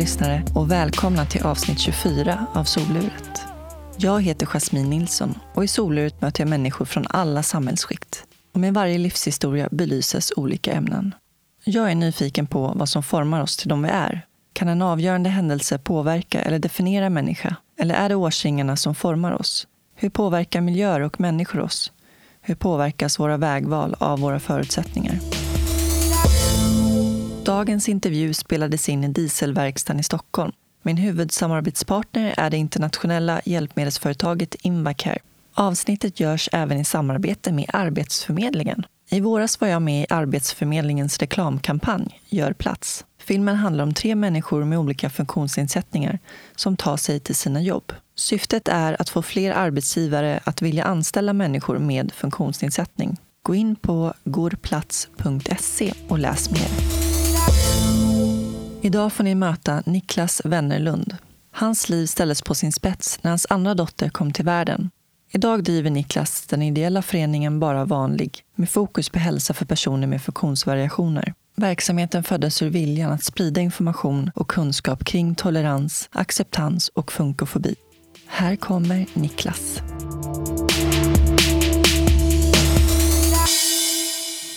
lyssnare och välkomna till avsnitt 24 av Soluret. Jag heter Jasmine Nilsson och i Soluret möter jag människor från alla samhällsskikt. Och med varje livshistoria belyses olika ämnen. Jag är nyfiken på vad som formar oss till de vi är. Kan en avgörande händelse påverka eller definiera en människa? Eller är det årsringarna som formar oss? Hur påverkar miljöer och människor oss? Hur påverkas våra vägval av våra förutsättningar? Dagens intervju spelades in i Dieselverkstaden i Stockholm. Min huvudsamarbetspartner är det internationella hjälpmedelsföretaget Invacare. Avsnittet görs även i samarbete med Arbetsförmedlingen. I våras var jag med i Arbetsförmedlingens reklamkampanj Gör plats. Filmen handlar om tre människor med olika funktionsnedsättningar som tar sig till sina jobb. Syftet är att få fler arbetsgivare att vilja anställa människor med funktionsnedsättning. Gå in på gorplats.se och läs mer. Idag får ni möta Niklas Wennerlund. Hans liv ställdes på sin spets när hans andra dotter kom till världen. Idag driver Niklas den ideella föreningen Bara vanlig med fokus på hälsa för personer med funktionsvariationer. Verksamheten föddes ur viljan att sprida information och kunskap kring tolerans, acceptans och funkofobi. Här kommer Niklas.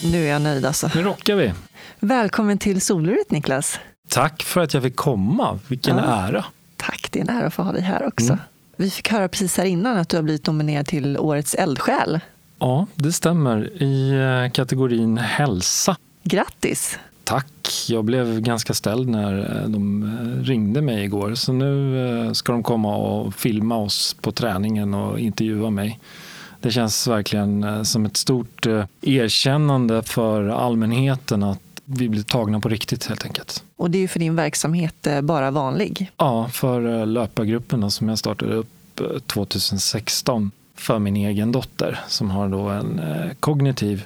Nu är jag nöjd alltså. Nu rockar vi. Välkommen till Soluret Niklas. Tack för att jag fick komma. Vilken ja. ära. Tack, det är en ära att få ha dig här också. Mm. Vi fick höra precis här innan att du har blivit nominerad till Årets eldsjäl. Ja, det stämmer. I eh, kategorin hälsa. Grattis! Tack! Jag blev ganska ställd när eh, de eh, ringde mig igår. Så nu ska de komma och filma oss på träningen och intervjua mig. Det känns verkligen som ett stort erkännande för allmänheten att vi blir tagna på riktigt helt enkelt. Och det är ju för din verksamhet eh, Bara vanlig? Ja, för eh, löpargruppen som jag startade upp 2016 eh, för min egen dotter som har då en kognitiv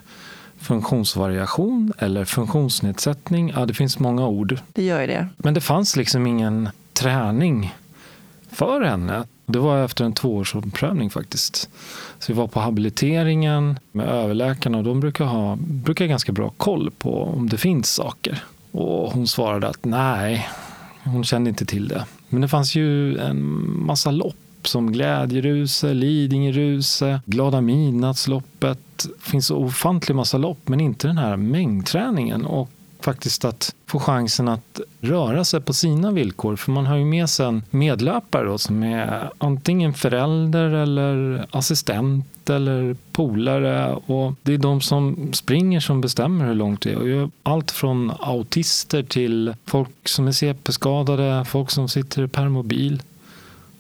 funktionsvariation eller funktionsnedsättning. Ja, det finns många ord. Det gör ju det. Men det fanns liksom ingen träning för henne. Det var efter en tvåårsomprövning faktiskt. Så vi var på habiliteringen med överläkarna och de brukar ha brukar ha ganska bra koll på om det finns saker. Och hon svarade att nej, hon kände inte till det. Men det fanns ju en massa lopp som Glädjeruse, Lidingöruse, Glada midnattsloppet. Det finns ofantlig massa lopp men inte den här mängdträningen. Och faktiskt att få chansen att röra sig på sina villkor. För man har ju med sig en medlöpare då, som är antingen förälder eller assistent eller polare. Och det är de som springer som bestämmer hur långt det är. allt från autister till folk som är CP-skadade, folk som sitter i permobil.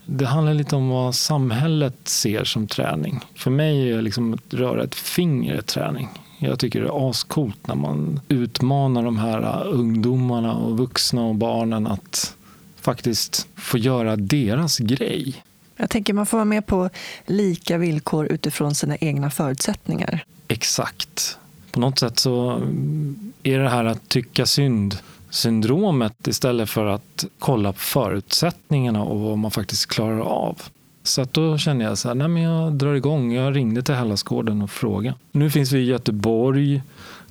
Det handlar lite om vad samhället ser som träning. För mig är liksom att röra ett finger träning. Jag tycker det är ascoolt när man utmanar de här ungdomarna och vuxna och barnen att faktiskt få göra deras grej. Jag tänker man får vara med på lika villkor utifrån sina egna förutsättningar. Exakt. På något sätt så är det här att tycka synd syndromet istället för att kolla på förutsättningarna och vad man faktiskt klarar av. Så att då kände jag så här, nej men jag drar igång. Jag ringde till Hellasgården och frågade. Nu finns vi i Göteborg,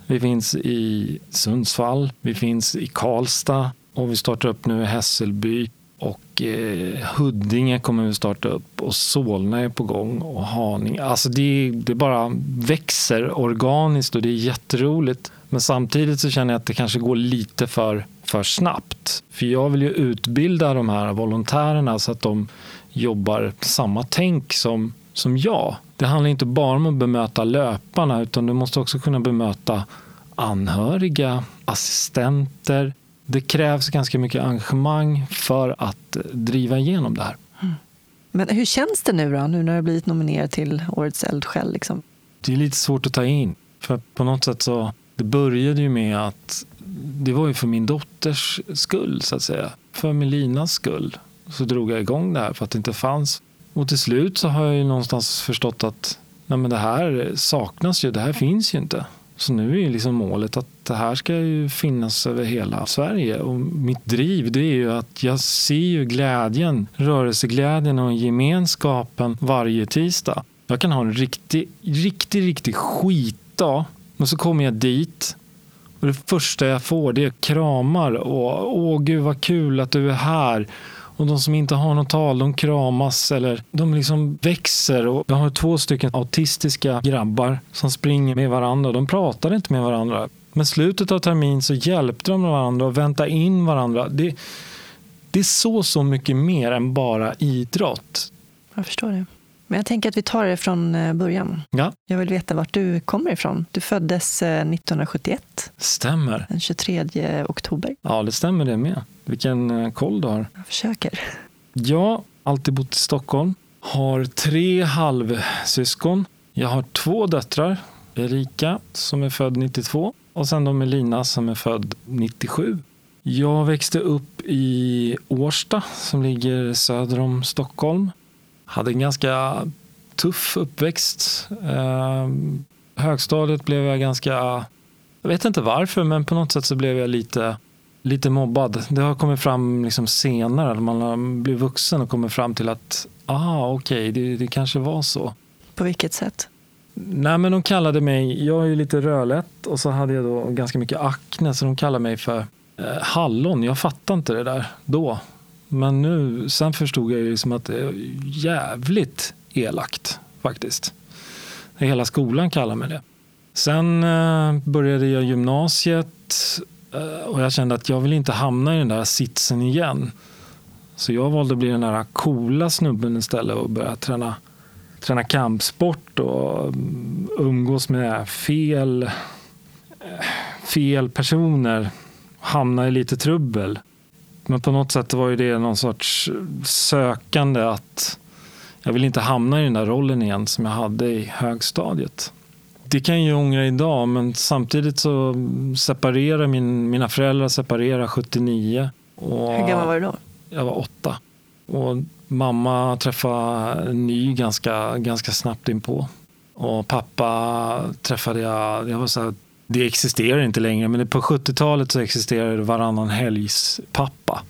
vi finns i Sundsvall, vi finns i Karlstad och vi startar upp nu i Hässelby. Och eh, Huddinge kommer vi starta upp och Solna är på gång och Haninge. Alltså det, det bara växer organiskt och det är jätteroligt. Men samtidigt så känner jag att det kanske går lite för, för snabbt. För jag vill ju utbilda de här volontärerna så att de jobbar samma tänk som, som jag. Det handlar inte bara om att bemöta löparna utan du måste också kunna bemöta anhöriga, assistenter. Det krävs ganska mycket engagemang för att driva igenom det här. Mm. Men hur känns det nu då, nu när du blivit nominerad till Årets eldsjäl? Liksom? Det är lite svårt att ta in. För på något sätt så, det började ju med att det var ju för min dotters skull, så att säga. För Melinas skull så drog jag igång det här för att det inte fanns. Och till slut så har jag ju någonstans förstått att nej men det här saknas ju, det här finns ju inte. Så nu är ju liksom målet att det här ska ju finnas över hela Sverige. Och mitt driv det är ju att jag ser ju glädjen, rörelseglädjen och gemenskapen varje tisdag. Jag kan ha en riktig, riktig, riktig skitdag. Men så kommer jag dit Och det första jag får det är kramar och åh gud vad kul att du är här. Och de som inte har något tal, de kramas eller de liksom växer. Och jag har två stycken autistiska grabbar som springer med varandra. De pratar inte med varandra. Men slutet av terminen så hjälpte de varandra och väntade in varandra. Det, det är så, så mycket mer än bara idrott. Jag förstår det. Men jag tänker att vi tar det från eh, början. Ja. Jag vill veta vart du kommer ifrån. Du föddes 1971. Eh, stämmer. Den 23 oktober. Ja, det stämmer det med. Vilken eh, koll du har. Jag försöker. Jag alltid bott i Stockholm. Har tre halvsyskon. Jag har två döttrar. Erika som är född 92 och sen då Melina som är född 97. Jag växte upp i Årsta som ligger söder om Stockholm. Hade en ganska tuff uppväxt. Eh, högstadiet blev jag ganska, jag vet inte varför, men på något sätt så blev jag lite, lite mobbad. Det har kommit fram liksom senare, när man har blivit vuxen och kommit fram till att, ah okej, okay, det, det kanske var så. På vilket sätt? Nej, men de kallade mig, jag är ju lite rödlätt och så hade jag då ganska mycket akne så de kallade mig för eh, hallon. Jag fattade inte det där då. Men nu, sen förstod jag ju liksom att det är jävligt elakt faktiskt. Hela skolan kallar mig det. Sen eh, började jag gymnasiet eh, och jag kände att jag vill inte hamna i den där sitsen igen. Så jag valde att bli den där coola snubben istället och börja träna, träna kampsport och mm, umgås med fel, eh, fel personer. Hamna i lite trubbel. Men på något sätt var ju det någon sorts sökande att jag vill inte hamna i den där rollen igen som jag hade i högstadiet. Det kan jag ångra idag, men samtidigt så separerar min, mina föräldrar separerar 79. Och Hur gammal var du då? Jag var åtta. Och mamma träffade en ny ganska, ganska snabbt inpå. Och pappa träffade jag, jag var så det existerar inte längre, men på 70-talet så existerade varannan helgs pappa.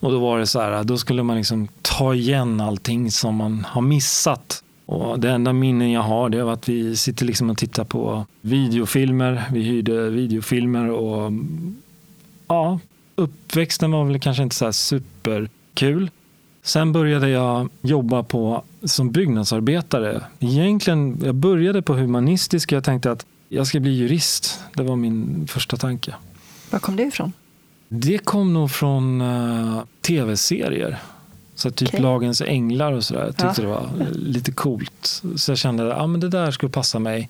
Och då var det så här, då skulle man liksom ta igen allting som man har missat. Och det enda minnen jag har det är att vi sitter liksom och tittar på videofilmer. Vi hyrde videofilmer och ja, uppväxten var väl kanske inte så här superkul. Sen började jag jobba på, som byggnadsarbetare. Egentligen, jag började på humanistiska. Jag tänkte att jag ska bli jurist. Det var min första tanke. Var kom det ifrån? Det kom nog från uh, tv-serier. Så typ okay. Lagens änglar och sådär. Jag tyckte ja. det var lite coolt. Så jag kände att ah, det där skulle passa mig.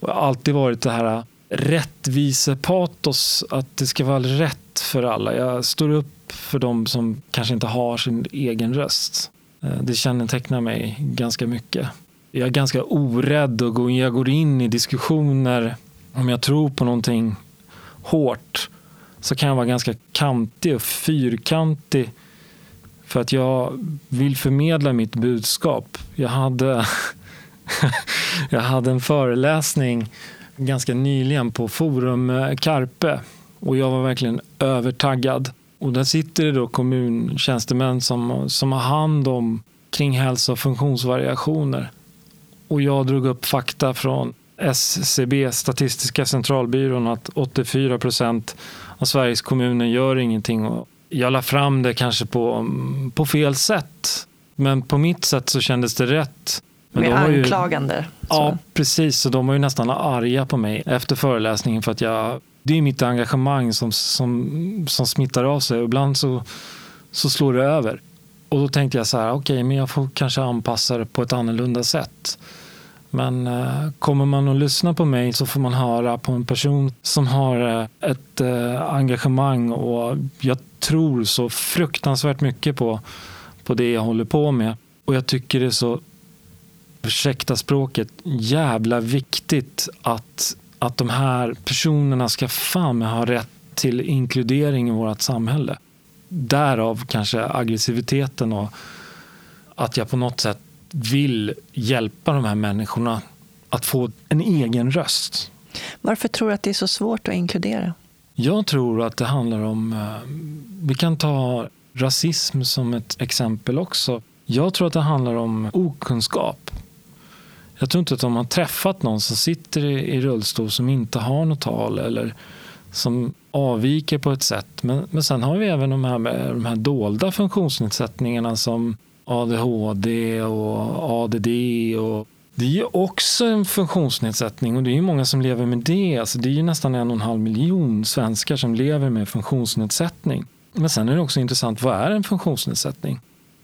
Och jag har alltid varit det här rättvisepatos. Att det ska vara rätt för alla. Jag står upp för de som kanske inte har sin egen röst. Eh, det kännetecknar mig ganska mycket jag är ganska orädd och jag går in i diskussioner. Om jag tror på någonting hårt så kan jag vara ganska kantig och fyrkantig för att jag vill förmedla mitt budskap. Jag hade, jag hade en föreläsning ganska nyligen på Forum eh, Carpe och jag var verkligen övertaggad. Och där sitter det då kommuntjänstemän som, som har hand om kring hälsa och funktionsvariationer. Och jag drog upp fakta från SCB, Statistiska centralbyrån, att 84 procent av Sveriges kommuner gör ingenting. Och jag la fram det kanske på, på fel sätt. Men på mitt sätt så kändes det rätt. Men Med anklagande? Ju, ja, precis. Så de var ju nästan arga på mig efter föreläsningen för att jag det är mitt engagemang som, som, som smittar av sig. Ibland så, så slår det över. Och då tänkte jag så här, okej, okay, men jag får kanske anpassa det på ett annorlunda sätt. Men eh, kommer man att lyssna på mig så får man höra på en person som har eh, ett eh, engagemang och jag tror så fruktansvärt mycket på, på det jag håller på med. Och jag tycker det är så, ursäkta språket, jävla viktigt att, att de här personerna ska fan ha rätt till inkludering i vårt samhälle. Därav kanske aggressiviteten och att jag på något sätt vill hjälpa de här människorna att få en egen röst. Varför tror du att det är så svårt att inkludera? Jag tror att det handlar om... Eh, vi kan ta rasism som ett exempel också. Jag tror att det handlar om okunskap. Jag tror inte att de har träffat någon som sitter i rullstol som inte har något tal eller som avviker på ett sätt. Men, men sen har vi även de här, med, de här dolda funktionsnedsättningarna som ADHD och ADD. Och det är ju också en funktionsnedsättning och det är ju många som lever med det. Alltså det är ju nästan en och en halv miljon svenskar som lever med funktionsnedsättning. Men sen är det också intressant, vad är en funktionsnedsättning?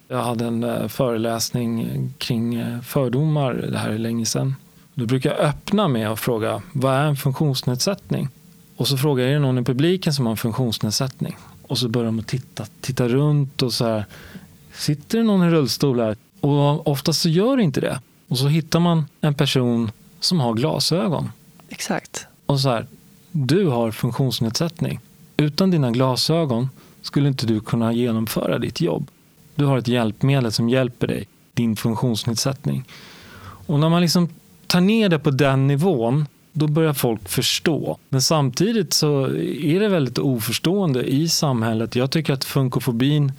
Jag hade en eh, föreläsning kring eh, fördomar, det här är länge sedan. Då brukar jag öppna med att fråga, vad är en funktionsnedsättning? Och så frågar jag, är det någon i publiken som har en funktionsnedsättning? Och så börjar de titta, titta runt och så här, sitter det någon i rullstol här? Och oftast så gör det inte det. Och så hittar man en person som har glasögon. Exakt. Och så här, du har funktionsnedsättning. Utan dina glasögon skulle inte du kunna genomföra ditt jobb. Du har ett hjälpmedel som hjälper dig, din funktionsnedsättning. Och när man liksom tar ner det på den nivån, då börjar folk förstå. Men samtidigt så är det väldigt oförstående i samhället. Jag tycker att funkofobin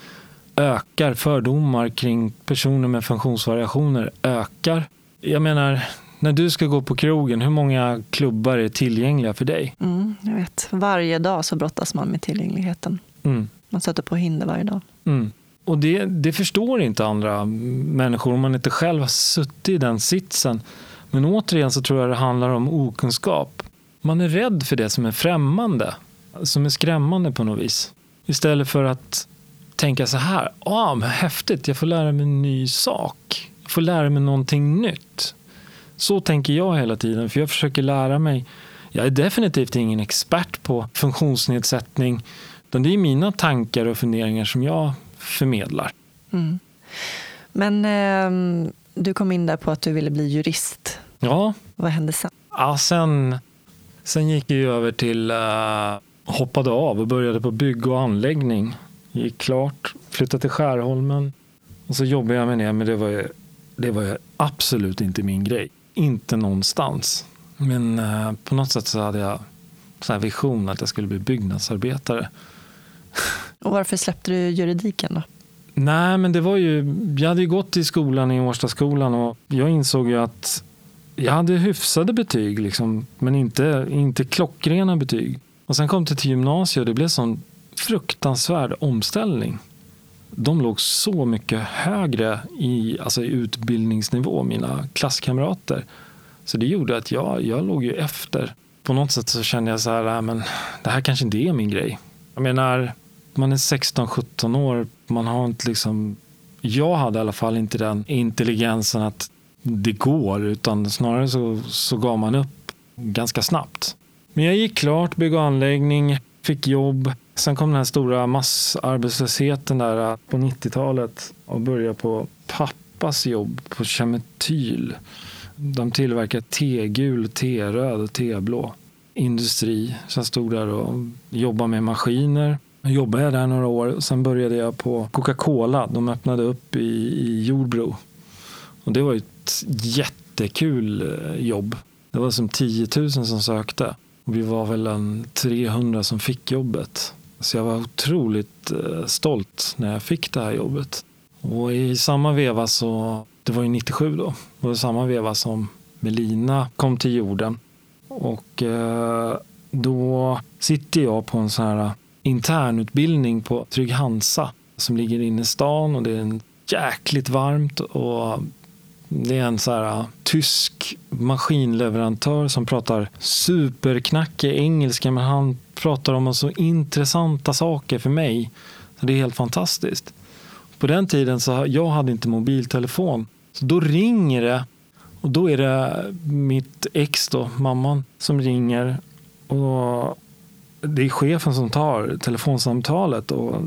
ökar, fördomar kring personer med funktionsvariationer ökar. Jag menar, när du ska gå på krogen, hur många klubbar är tillgängliga för dig? Mm, jag vet. Varje dag så brottas man med tillgängligheten. Mm. Man sätter på hinder varje dag. Mm. Och det, det förstår inte andra människor om man inte själv har suttit i den sitsen. Men återigen så tror jag det handlar om okunskap. Man är rädd för det som är främmande, som är skrämmande på något vis. Istället för att tänka så här, ah, men häftigt, jag får lära mig en ny sak. Jag får lära mig någonting nytt. Så tänker jag hela tiden, för jag försöker lära mig. Jag är definitivt ingen expert på funktionsnedsättning. Utan det är mina tankar och funderingar som jag förmedlar. Mm. Men eh, du kom in där på att du ville bli jurist. Ja. Vad hände sen? Ja, sen, sen gick jag över till, uh, hoppade av och började på bygg och anläggning. Gick klart, flyttade till Skärholmen och så jobbade jag med det. Men det var ju, det var absolut inte min grej. Inte någonstans. Men uh, på något sätt så hade jag så vision att jag skulle bli byggnadsarbetare. Och varför släppte du juridiken då? Nej, men det var ju, jag hade ju gått i skolan i Årstaskolan och jag insåg ju att jag hade hyfsade betyg, liksom, men inte, inte klockrena betyg. Och sen kom det till gymnasiet och det blev sån fruktansvärd omställning. De låg så mycket högre i, alltså i utbildningsnivå, mina klasskamrater. Så det gjorde att jag, jag låg ju efter. På något sätt så kände jag så här, men det här kanske inte är min grej. Jag menar, man är 16-17 år, man har inte liksom... Jag hade i alla fall inte den intelligensen att det går, utan snarare så, så gav man upp ganska snabbt. Men jag gick klart, bygg och anläggning, fick jobb. Sen kom den här stora massarbetslösheten där eh, på 90-talet och började på pappas jobb på Kemetyl. De tillverkar tegul, teröd och teblå industri. Så jag stod där och jobbade med maskiner. Jag jobbade där några år. och Sen började jag på Coca-Cola. De öppnade upp i, i Jordbro. Och det var ett jättekul eh, jobb. Det var som 10 000 som sökte. Och vi var väl en 300 som fick jobbet. Så jag var otroligt eh, stolt när jag fick det här jobbet. Och i samma veva så, det var ju 97 då, det var samma veva som Melina kom till jorden. Och eh, då sitter jag på en sån här internutbildning på Trygg Hansa som ligger inne i stan och det är en jäkligt varmt och det är en så här äh, tysk maskinleverantör som pratar superknackig engelska men han pratar om så intressanta saker för mig. Så det är helt fantastiskt. På den tiden så jag hade inte mobiltelefon. Så då ringer det och då är det mitt ex då, mamman, som ringer. Och det är chefen som tar telefonsamtalet. Och,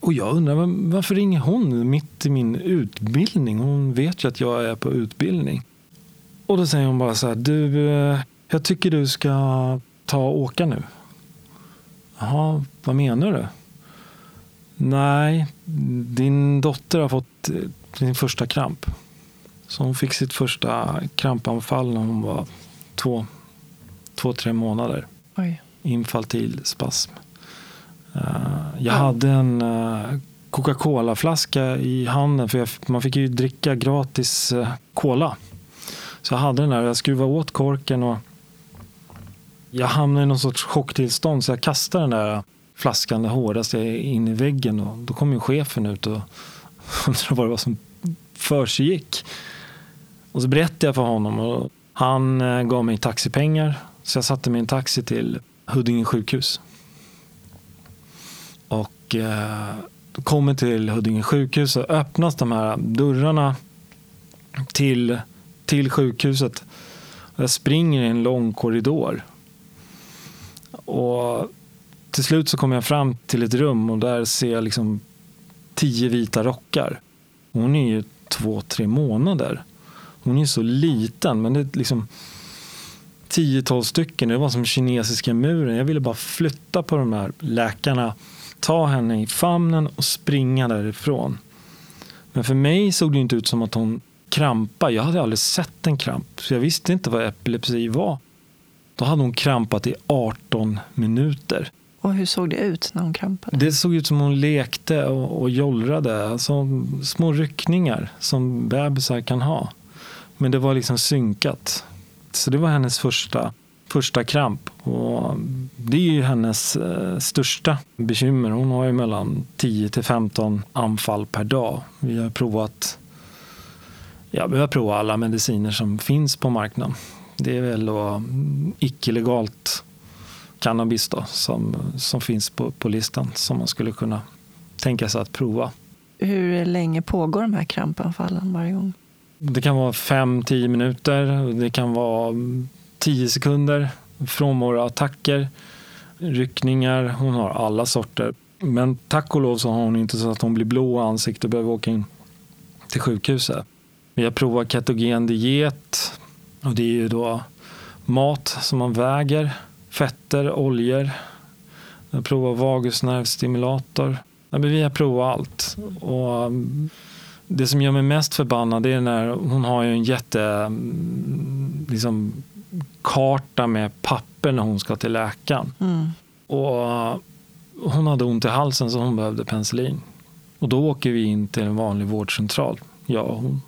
och jag undrar varför ringer hon mitt i min utbildning? Hon vet ju att jag är på utbildning. Och då säger hon bara så här, du, eh, jag tycker du ska ta och åka nu. Jaha, vad menar du? Nej, din dotter har fått eh, sin första kramp. Så hon fick sitt första krampanfall när hon var två, två tre månader. Oj infantil spasm. Eh, jag hade en eh, Coca-Cola-flaska i handen för man fick ju dricka gratis uh, cola. Så jag hade den där, jag skruvade åt korken och jag hamnade i någon sorts chocktillstånd så jag kastade den där flaskan det hårdaste in i väggen och då kom ju chefen ut och undrade vad det var som försiggick. Och så berättade jag för honom och han eh, gav mig taxipengar så jag satte mig i en taxi till Huddinge sjukhus. Och eh, kommer till Huddinge sjukhus och öppnas de här dörrarna till, till sjukhuset. Jag springer i en lång korridor. Och till slut så kommer jag fram till ett rum och där ser jag liksom tio vita rockar. Hon är ju två, tre månader. Hon är så liten, men det är liksom tiotal stycken. Det var som kinesiska muren. Jag ville bara flytta på de här läkarna, ta henne i famnen och springa därifrån. Men för mig såg det inte ut som att hon krampade. Jag hade aldrig sett en kramp, så jag visste inte vad epilepsi var. Då hade hon krampat i 18 minuter. Och hur såg det ut när hon krampade? Det såg ut som hon lekte och, och jollrade. Alltså, små ryckningar som bebisar kan ha. Men det var liksom synkat. Så det var hennes första, första kramp. Och det är ju hennes eh, största bekymmer. Hon har ju mellan 10 till 15 anfall per dag. Vi har provat ja, vi har provat alla mediciner som finns på marknaden. Det är väl då icke-legalt cannabis då, som, som finns på, på listan som man skulle kunna tänka sig att prova. Hur länge pågår de här krampanfallen varje gång? Det kan vara 5-10 minuter, det kan vara 10 sekunder, frånvaroattacker, ryckningar. Hon har alla sorter. Men tack och lov så har hon inte så att hon blir blå i ansiktet och behöver åka in till sjukhuset. Vi har provat ketogen diet och det är ju då mat som man väger, fetter, oljor. Vi har provat vagusnervstimulator. Vi har provat allt. Och det som gör mig mest förbannad är när hon har ju en jätte mm, liksom, karta med papper när hon ska till läkaren. Mm. Och hon hade ont i halsen så hon behövde penicillin. Och då åker vi in till en vanlig vårdcentral, jag och hon.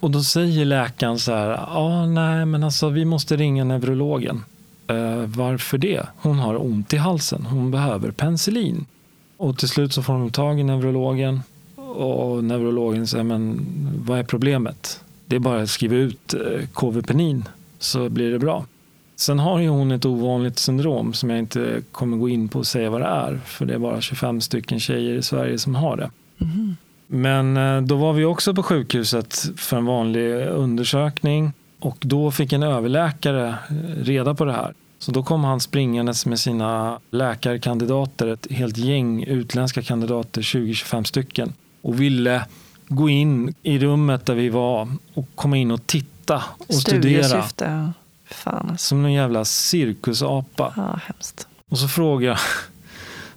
Och då säger läkaren så här, ja ah, nej men alltså vi måste ringa neurologen. Uh, varför det? Hon har ont i halsen, hon behöver penicillin. Och till slut så får de tag i neurologen och neurologen säger, men vad är problemet? Det är bara att skriva ut eh, KV-penin så blir det bra. Sen har ju hon ett ovanligt syndrom som jag inte kommer gå in på och säga vad det är. För det är bara 25 stycken tjejer i Sverige som har det. Mm. Men eh, då var vi också på sjukhuset för en vanlig undersökning. Och då fick en överläkare reda på det här. Så då kom han springandes med sina läkarkandidater, ett helt gäng utländska kandidater, 20-25 stycken och ville gå in i rummet där vi var och komma in och titta och studera. Fan. Alltså. Som en jävla cirkusapa. Ja, hemskt. Och så frågade,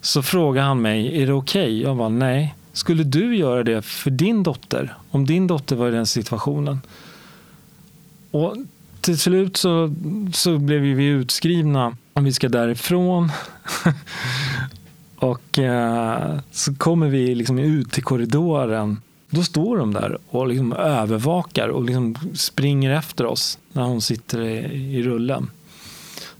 så frågade han mig, är det okej? Okay? Jag bara, nej. Skulle du göra det för din dotter? Om din dotter var i den situationen? Och till slut så, så blev vi utskrivna om vi ska därifrån. Och eh, så kommer vi liksom ut till korridoren. Då står de där och liksom övervakar och liksom springer efter oss när hon sitter i, i rullen.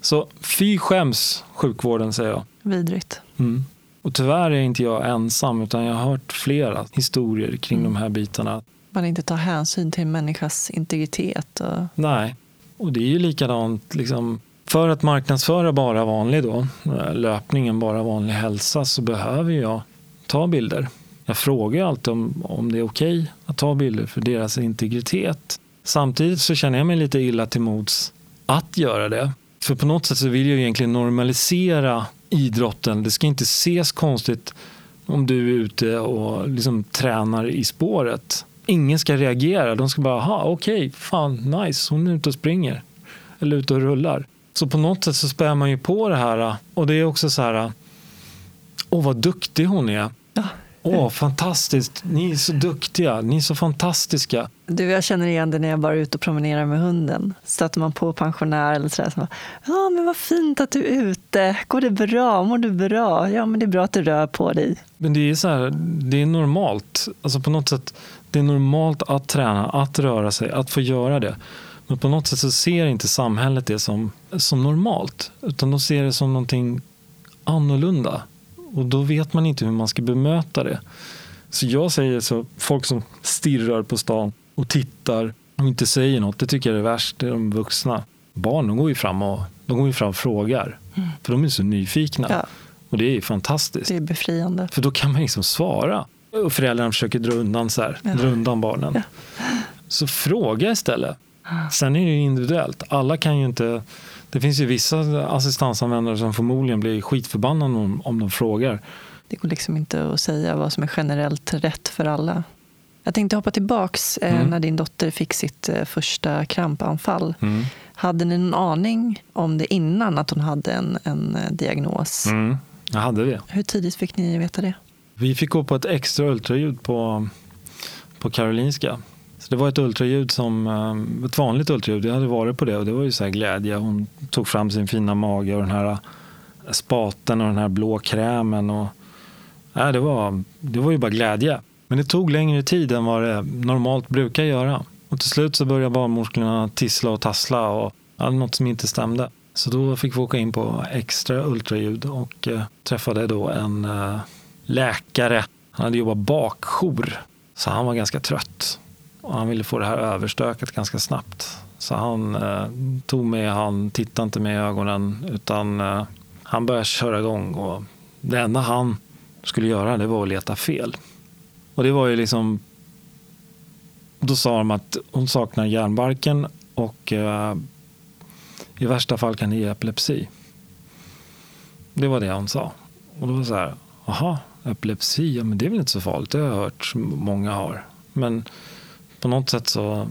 Så fy skäms sjukvården säger jag. Vidrigt. Mm. Och tyvärr är inte jag ensam utan jag har hört flera historier kring mm. de här bitarna. Man inte tar hänsyn till människas integritet. Och... Nej, och det är ju likadant liksom, för att marknadsföra bara vanlig då, eh, löpningen bara vanlig hälsa så behöver jag ta bilder. Jag frågar alltid om, om det är okej okay att ta bilder för deras integritet. Samtidigt så känner jag mig lite illa till mods att göra det. För på något sätt så vill jag egentligen normalisera idrotten. Det ska inte ses konstigt om du är ute och liksom tränar i spåret. Ingen ska reagera. De ska bara, ha okej, okay, fan, nice, hon är ute och springer. Eller ute och rullar. Så på något sätt så spär man ju på det här. Och det är också så här, åh vad duktig hon är. Ja. Åh, fantastiskt. Ni är så duktiga. Ni är så fantastiska. Du, jag känner igen det när jag bara är ute och promenerar med hunden. Stöter man på pensionär eller sådär. Så ja, men vad fint att du är ute. Går det bra? Mår du bra? Ja, men det är bra att du rör på dig. Men det är så här, det är normalt. Alltså på något sätt, det är normalt att träna, att röra sig, att få göra det. Men på något sätt så ser inte samhället det som, som normalt. Utan de ser det som någonting annorlunda. Och då vet man inte hur man ska bemöta det. Så jag säger så, folk som stirrar på stan och tittar och inte säger något, det tycker jag är värst. Det är de vuxna. Barn de går ju fram och, de går ju fram och frågar. Mm. För de är så nyfikna. Ja. Och det är fantastiskt. Det är befriande. För då kan man liksom svara. Och föräldrarna försöker dra undan, så här, ja. dra undan barnen. Ja. Så fråga istället. Sen är det individuellt. Alla kan ju inte... Det finns ju vissa assistansanvändare som förmodligen blir skitförbannade om, om de frågar. Det går liksom inte att säga vad som är generellt rätt för alla. Jag tänkte hoppa tillbaks eh, mm. när din dotter fick sitt eh, första krampanfall. Mm. Hade ni någon aning om det innan att hon hade en, en eh, diagnos? Mm. Ja, hade vi. Hur tidigt fick ni veta det? Vi fick gå på ett extra ultraljud på, på Karolinska. Så det var ett ultraljud som, eh, ett vanligt ultraljud, jag hade varit på det och det var ju så här glädje. Hon tog fram sin fina mage och den här eh, spaten och den här blå krämen. Och, ja, det, var, det var ju bara glädje. Men det tog längre tid än vad det normalt brukar göra. Och till slut så började barnmorskorna tissla och tassla och ja, något som inte stämde. Så då fick vi åka in på extra ultraljud och eh, träffade då en eh, läkare. Han hade jobbat bakjour, så han var ganska trött. Och han ville få det här överstökat ganska snabbt. Så han eh, tog med, han tittade inte med i ögonen utan eh, han började köra igång. Och det enda han skulle göra det var att leta fel. Och det var ju liksom... Då sa de att hon saknar hjärnbarken och eh, i värsta fall kan det ge epilepsi. Det var det hon sa. Och då var det så här, jaha, epilepsi, ja, men det är väl inte så farligt, det har jag hört många har. Men på något sätt så,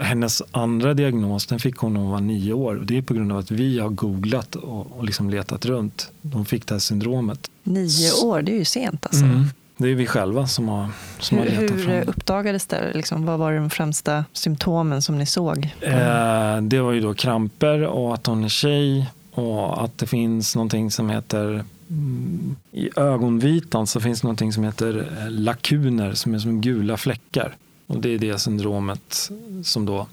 hennes andra diagnos den fick hon när hon var nio år. Och det är på grund av att vi har googlat och, och liksom letat runt. De fick det här syndromet. Nio år, det är ju sent alltså. Mm. Det är vi själva som har, som hur, har letat hur fram Hur uppdagades det? Liksom, vad var de främsta symptomen som ni såg? Eh, det var ju då kramper och att hon är tjej och att det finns någonting som heter mm, i ögonvitan så finns det någonting som heter eh, lakuner som är som gula fläckar. Och det är det syndromet som då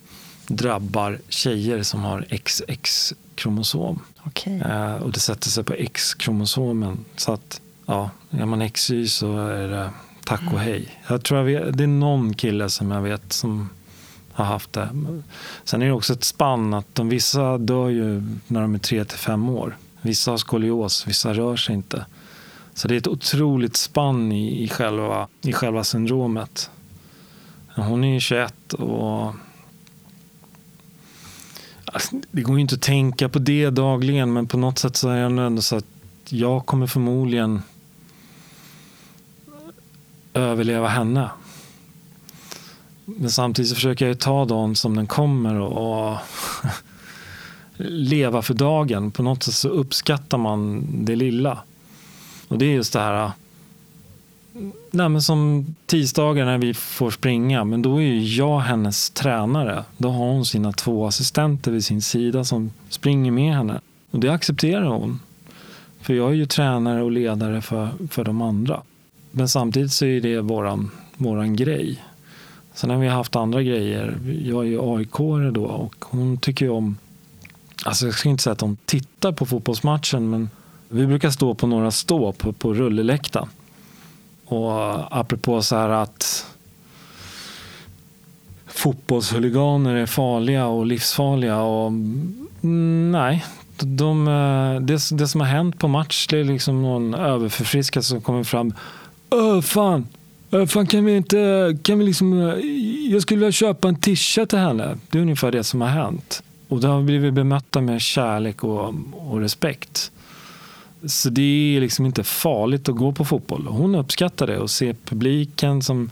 drabbar tjejer som har XX-kromosom. Okay. Eh, och det sätter sig på X-kromosomen. Så att ja, är man XY så är det tack och hej. Jag tror jag vet, det är någon kille som jag vet som har haft det. Sen är det också ett spann att de vissa dör ju när de är tre till fem år. Vissa har skolios, vissa rör sig inte. Så det är ett otroligt spann i, i, själva, i själva syndromet. Hon är ju 21 och alltså, det går ju inte att tänka på det dagligen men på något sätt så är det ändå så att jag kommer förmodligen överleva henne. Men samtidigt så försöker jag ta dagen som den kommer och, och leva för dagen. På något sätt så uppskattar man det lilla. Och det är just det här Nej, men som tisdagar när vi får springa, men då är jag hennes tränare. Då har hon sina två assistenter vid sin sida som springer med henne. Och det accepterar hon. För jag är ju tränare och ledare för, för de andra. Men samtidigt så är det våran, våran grej. Sen har vi haft andra grejer. Jag är ju aik då och hon tycker ju om... Alltså jag ska inte säga att hon tittar på fotbollsmatchen men vi brukar stå på några stå på, på rulleläktaren. Och apropå så här att fotbollshuliganer är farliga och livsfarliga. Och, mm, nej, de, eh, det, det som har hänt på match det är liksom någon överförfriskad som kommer fram. Öh, fan, öh, fan kan vi inte, kan vi liksom, eh, jag skulle vilja köpa en tisha till henne. Det är ungefär det som har hänt. Och det har blivit bemötta med kärlek och, och respekt. Så det är liksom inte farligt att gå på fotboll. Hon uppskattar det och ser publiken som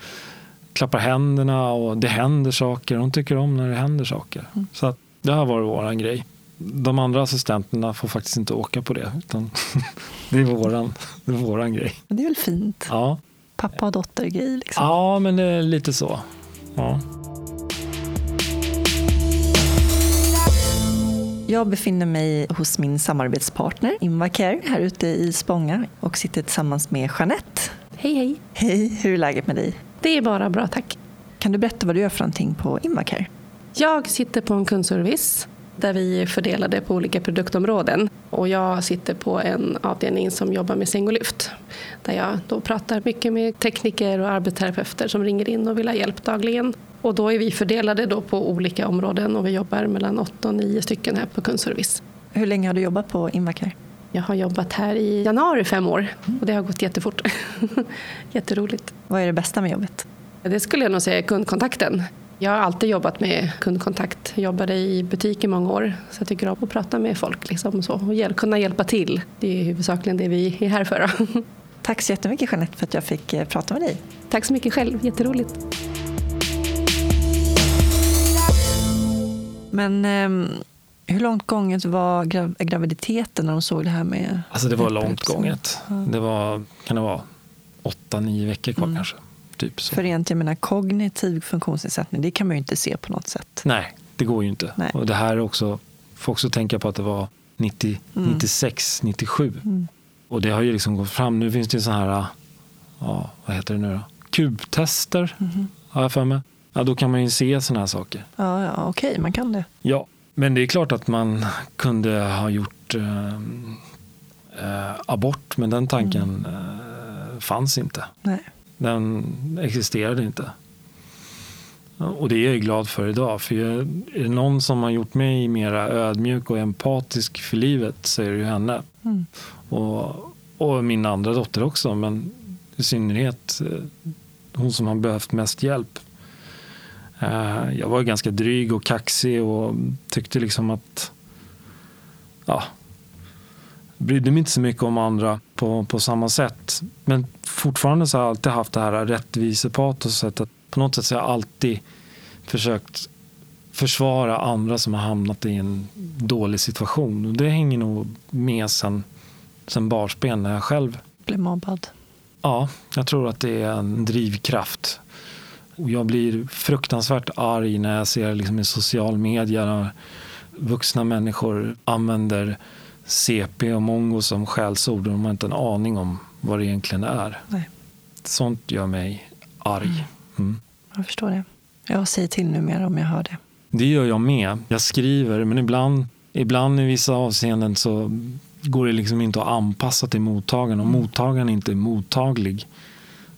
klappar händerna och det händer saker. Hon tycker om när det händer saker. Mm. Så att det har varit våran grej. De andra assistenterna får faktiskt inte åka på det. Utan det, är våran, det är våran grej. Det är väl fint? Ja. Pappa och dotter-grej liksom. Ja, men det är lite så. Ja. Jag befinner mig hos min samarbetspartner Invacare här ute i Spånga och sitter tillsammans med Jeanette. Hej hej! Hej! Hur är läget med dig? Det är bara bra tack. Kan du berätta vad du gör för någonting på Invacare? Jag sitter på en kundservice där vi är fördelade på olika produktområden. Och jag sitter på en avdelning som jobbar med sänglyft. Där jag då pratar mycket med tekniker och arbetsterapeuter som ringer in och vill ha hjälp dagligen. Och då är vi fördelade då på olika områden och vi jobbar mellan åtta och nio stycken här på kundservice. Hur länge har du jobbat på Invacare? Jag har jobbat här i januari fem år och det har gått jättefort. Jätteroligt. Vad är det bästa med jobbet? Det skulle jag nog säga är kundkontakten. Jag har alltid jobbat med kundkontakt. Jag jobbade i butik i många år så jag tycker om att prata med folk liksom, så, och kunna hjälpa till. Det är huvudsakligen det vi är här för. Tack så jättemycket Jeanette för att jag fick eh, prata med dig. Tack så mycket själv, jätteroligt. Men eh, hur långt gånget var grav graviditeten när de såg det här med Alltså det var långt gånget. Det var, kan det vara, åtta, nio veckor kvar mm. kanske. Typ så. För jag menar, kognitiv funktionsnedsättning, det kan man ju inte se på något sätt. Nej, det går ju inte. Nej. Och det här är också, får också tänka på att det var 90, mm. 96, 97. Mm. Och det har ju liksom gått fram. Nu finns det ju så här, ja, vad heter det nu då? Kubtester, mm. har jag för mig. Ja, då kan man ju se sådana här saker. Ja, ja okej, okay, man kan det. Ja, men det är klart att man kunde ha gjort eh, eh, abort, men den tanken mm. eh, fanns inte. Nej. Den existerade inte. Och det är jag glad för idag. För är det någon som har gjort mig mer ödmjuk och empatisk för livet så är det ju henne. Mm. Och, och, min andra dotter också, men i synnerhet eh, hon som har behövt mest hjälp. Eh, jag var ganska dryg och kaxig och tyckte liksom att ja, brydde mig inte så mycket om andra på, på samma sätt. Men fortfarande så har jag alltid haft det här rättvisepatoset. Att på något sätt så har jag alltid försökt försvara andra som har hamnat i en dålig situation. Och det hänger nog med sen, sen barnsben när jag själv blev mobbad. Ja, jag tror att det är en drivkraft. Och jag blir fruktansvärt arg när jag ser liksom i social media när vuxna människor använder CP och mongo som skällsord och de har inte en aning om vad det egentligen är. Nej. Sånt gör mig arg. Mm. mm. Jag förstår det. Jag säger till numera om jag hör det. Det gör jag med. Jag skriver, men ibland, ibland i vissa avseenden så går det liksom inte att anpassa till mottagaren. Om mm. mottagaren inte är mottaglig,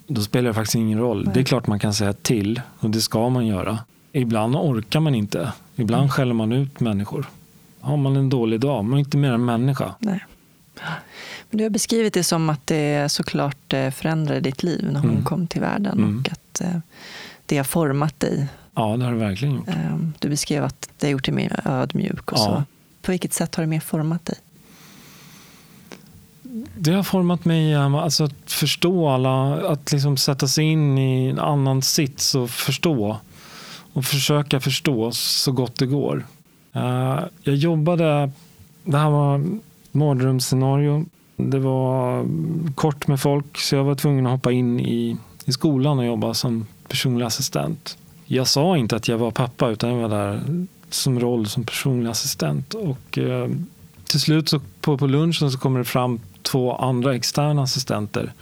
då spelar det faktiskt ingen roll. Nej. Det är klart man kan säga till, och det ska man göra. Ibland orkar man inte. Ibland mm. skäller man ut människor har man en dålig dag. Man är inte mer än människa. Nej. Men du har beskrivit det som att det såklart eh, förändrade ditt liv när hon mm. kom till världen mm. och att eh, det har format dig. Ja, det har det verkligen gjort. Ehm, du beskrev att det har gjort dig mer ödmjuk. Och ja. så. På vilket sätt har det mer format dig? Det har format mig eh, alltså att förstå alla, att liksom sätta sig in i en annan sits och förstå. Och försöka förstå så gott det går. Eh, jag jobbade, det här var mardrömsscenario. Det var mm, kort med folk så jag var tvungen att hoppa in i, i skolan och jobba som personlig assistent. Jag sa inte att jag var pappa utan jag var där som roll som personlig assistent. Och, eh, till slut så på, på lunchen så kommer det fram två andra externa assistenter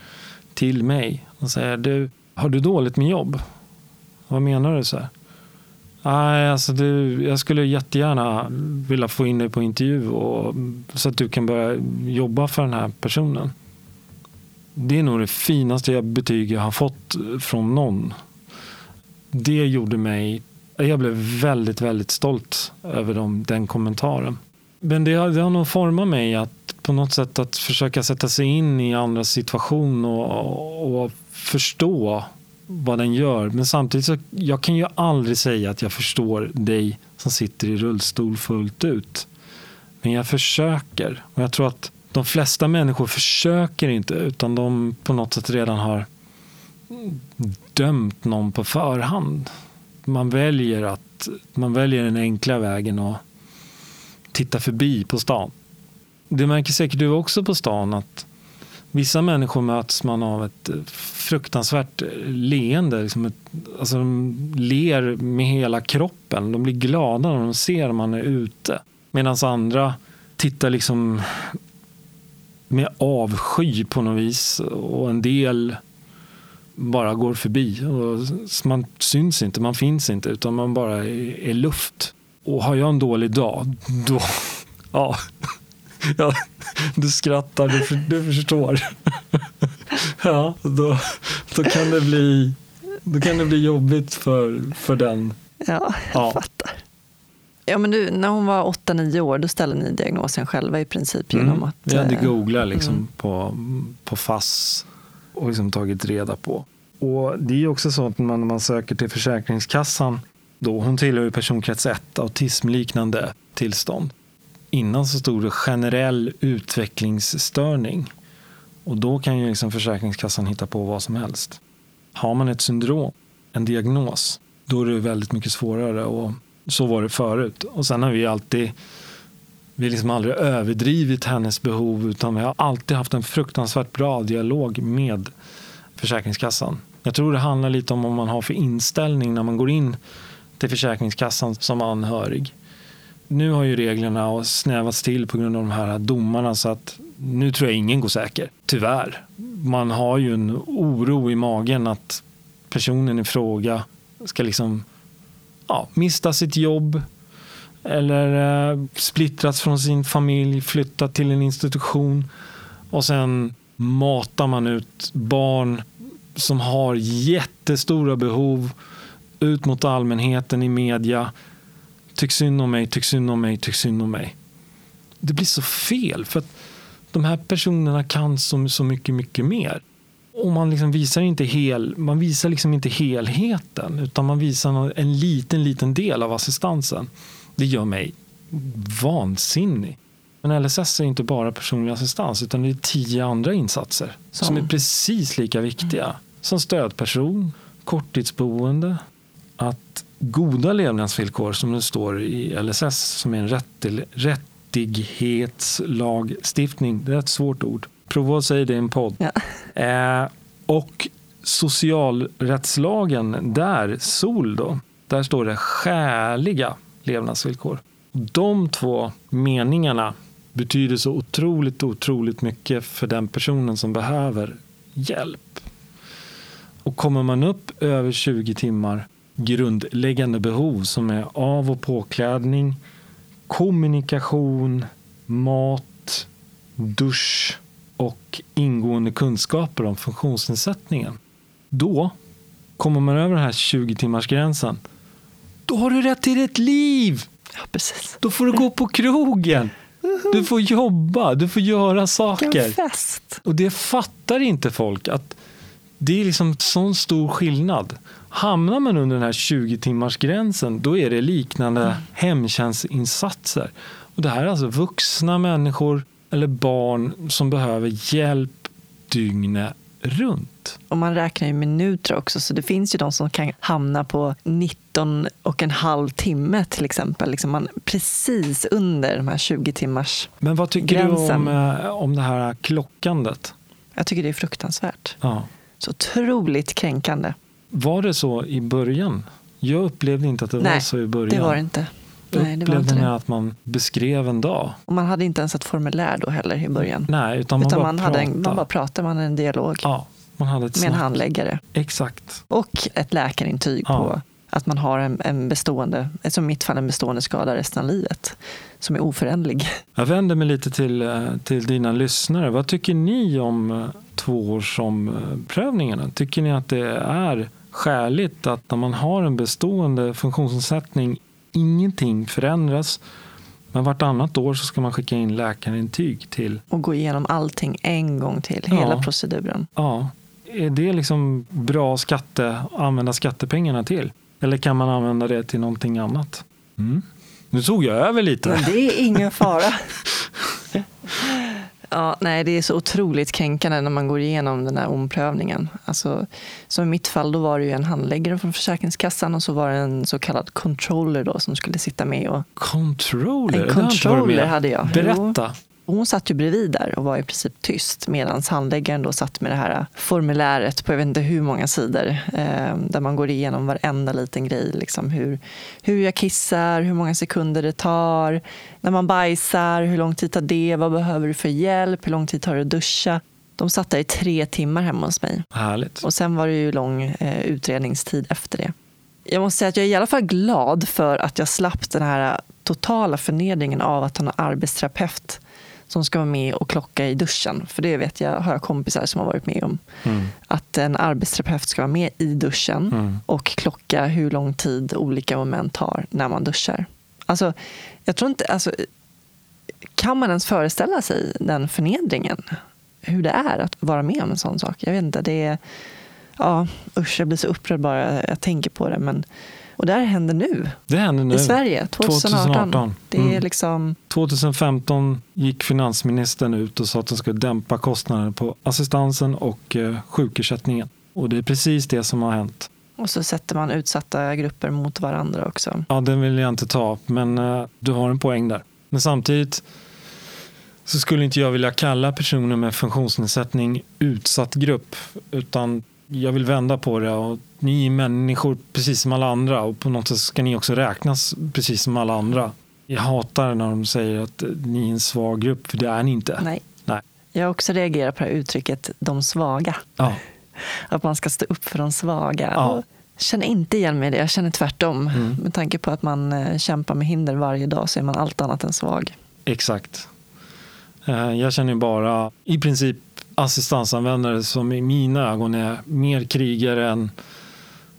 till mig och säger du, har du dåligt med jobb? Vad menar du? så här? Nej, alltså du, jag skulle jättegärna vilja få in dig på intervju och, så att du kan börja jobba för den här personen. Det är nog det finaste betyg jag har fått från någon. Det gjorde mig... Jag blev väldigt, väldigt stolt över dem, den kommentaren. Men det det har nog format mig att på något sätt att försöka sätta sig in i andras situation och, och förstå vad den gör. Men samtidigt så jag kan ju aldrig säga att jag förstår dig som sitter i rullstol fullt ut. Men jag försöker. Och jag tror att de flesta människor försöker inte utan de på något sätt redan har dömt någon på förhand. Man väljer, att, man väljer den enkla vägen och titta förbi på stan. Det märker säkert du också på stan att Vissa människor möts man av ett eh, fruktansvärt eh, leende. Liksom ett, alltså de ler med hela kroppen. De blir glada när de ser att man är ute. Medan andra tittar liksom med avsky på något vis. Och en del bara går förbi. Och man syns inte, man finns inte, utan man bara är, är luft. Och har jag en dålig dag, då... Ja, ja du skrattar, du, du förstår. Ja, då, då, kan det bli, då kan det bli jobbigt för, för den. Ja, jag ja. fattar. Ja, men du, när hon var 8-9 år då ställde ni diagnosen själva i princip mm. genom att... Vi hade eh, googlat liksom mm. på, på FASS och liksom tagit reda på. Och Det är också så att man, när man söker till Försäkringskassan, då, hon tillhör ju personkrets 1, autismliknande tillstånd. Innan så stod det generell utvecklingsstörning. Och då kan ju liksom Försäkringskassan hitta på vad som helst. Har man ett syndrom, en diagnos, då är det väldigt mycket svårare. Och så var det förut. Och sen har vi alltid vi liksom aldrig överdrivit hennes behov utan vi har alltid haft en fruktansvärt bra dialog med Försäkringskassan. Jag tror det handlar lite om vad man har för inställning när man går in till Försäkringskassan som anhörig. Nu har ju reglerna snävats till på grund av de här domarna så att nu tror jag ingen går säker, tyvärr. Man har ju en oro i magen att personen i fråga ska liksom ja, mista sitt jobb eller eh, splittras från sin familj, flytta till en institution och sen matar man ut barn som har jättestora behov ut mot allmänheten i media. Tyck synd om mig, tyck synd om mig, tyck synd om mig. Det blir så fel för att de här personerna kan så, så mycket, mycket mer. Och man liksom visar inte hel, man visar liksom inte helheten utan man visar en liten, liten del av assistansen. Det gör mig vansinnig. Men LSS är inte bara personlig assistans utan det är tio andra insatser som, som är precis lika viktiga. Som stödperson, korttidsboende, att goda levnadsvillkor som det står i LSS som är en rättighetslagstiftning. Det är ett svårt ord. Prova att säga det i en podd. Ja. Eh, och socialrättslagen, där, SOL, då, där står det skäliga levnadsvillkor. De två meningarna betyder så otroligt, otroligt mycket för den personen som behöver hjälp. Och kommer man upp över 20 timmar grundläggande behov som är av och påklädning, kommunikation, mat, dusch och ingående kunskaper om funktionsnedsättningen. Då kommer man över den här 20 timmars gränsen. Då har du rätt till ett liv! Ja, precis. Då får du gå på krogen. Du får jobba, du får göra saker. fest! Och det fattar inte folk. att Det är liksom sån stor skillnad. Hamnar man under den här 20 timmars gränsen då är det liknande mm. hemtjänstinsatser. Och det här är alltså vuxna människor eller barn som behöver hjälp dygnet runt. Och man räknar ju minuter också, så det finns ju de som kan hamna på 19 och en halv timme till exempel. Liksom man, precis under de här 20 timmars Men vad tycker gränsen. du om, eh, om det här klockandet? Jag tycker det är fruktansvärt. Ja. Så otroligt kränkande. Var det så i början? Jag upplevde inte att det Nej, var så i början. det var det inte. Nej, det upplevde ni att man beskrev en dag? Och man hade inte ens ett formulär då heller i början. Nej, utan man, utan bara, man, hade en, man bara pratade, man hade en dialog. Ja, man hade ett med en handläggare. Exakt. Och ett läkarintyg ja. på att man har en, en bestående, som i mitt fall en bestående skada resten av livet, som är oföränderlig. Jag vänder mig lite till, eh, till dina lyssnare. Vad tycker ni om eh, tvåårsomprövningarna? Tycker ni att det är skäligt att när man har en bestående funktionsnedsättning ingenting förändras. Men vartannat år så ska man skicka in läkarintyg till. Och gå igenom allting en gång till, ja. hela proceduren. Ja. Är det liksom bra skatte, att använda skattepengarna till? Eller kan man använda det till någonting annat? Mm. Nu tog jag över lite. Men det är ingen fara. Ja, nej, det är så otroligt kränkande när man går igenom den här omprövningen. Alltså, som i mitt fall, då var det ju en handläggare från Försäkringskassan och så var det en så kallad controller då, som skulle sitta med. Och... Controller? En controller hade jag. Berätta. Hon satt ju bredvid där och var i princip tyst medan handläggaren då satt med det här formuläret på jag vet inte hur många sidor eh, där man går igenom varenda liten grej. Liksom hur, hur jag kissar, hur många sekunder det tar, när man bajsar, hur lång tid tar det, vad behöver du för hjälp, hur lång tid tar det att duscha. De satt där i tre timmar hemma hos mig. Härligt. Och sen var det ju lång eh, utredningstid efter det. Jag måste säga att jag är i alla fall glad för att jag slapp den här totala förnedringen av att ha en arbetsterapeut som ska vara med och klocka i duschen. För det vet jag, har jag kompisar som har varit med om. Mm. Att en arbetsterapeut ska vara med i duschen Mm. och klocka hur lång tid olika moment tar när man duschar. Alltså, jag tror inte, alltså, kan man ens föreställa sig den förnedringen? Hur det är att vara med om en sån sak? Jag vet inte. Det är, ja, usch, jag blir så upprörd bara jag tänker på det. Men, och det här händer nu, Det händer nu. i Sverige, 2018. 2018. Det är Mm. liksom, 2015 gick finansministern ut och sa att den skulle dämpa kostnaderna på assistansen och eh, sjukersättningen. Och det är precis det som har hänt. och så sätter man utsatta grupper mot varandra också. Ja, den vill jag inte ta, men eh, du har en poäng där. Men samtidigt så skulle inte jag vilja kalla personer med funktionsnedsättning utsatt grupp, utan jag vill vända på det. Och ni är människor precis som alla andra och på något sätt ska ni också räknas precis som alla andra. Jag hatar när de säger att ni är en svag grupp, för det är ni inte. Nej. Nej. Jag har också reagerat på det här uttrycket de svaga. Ja, Att man ska stå upp för de svaga. Ja. Jag känner inte igen mig i det, jag känner tvärtom. Mm. Med tanke på att man eh, kämpar med hinder varje dag så är man allt annat än svag. exakt. Eh, Jag känner bara i princip assistansanvändare som i mina ögon är mer krigare än,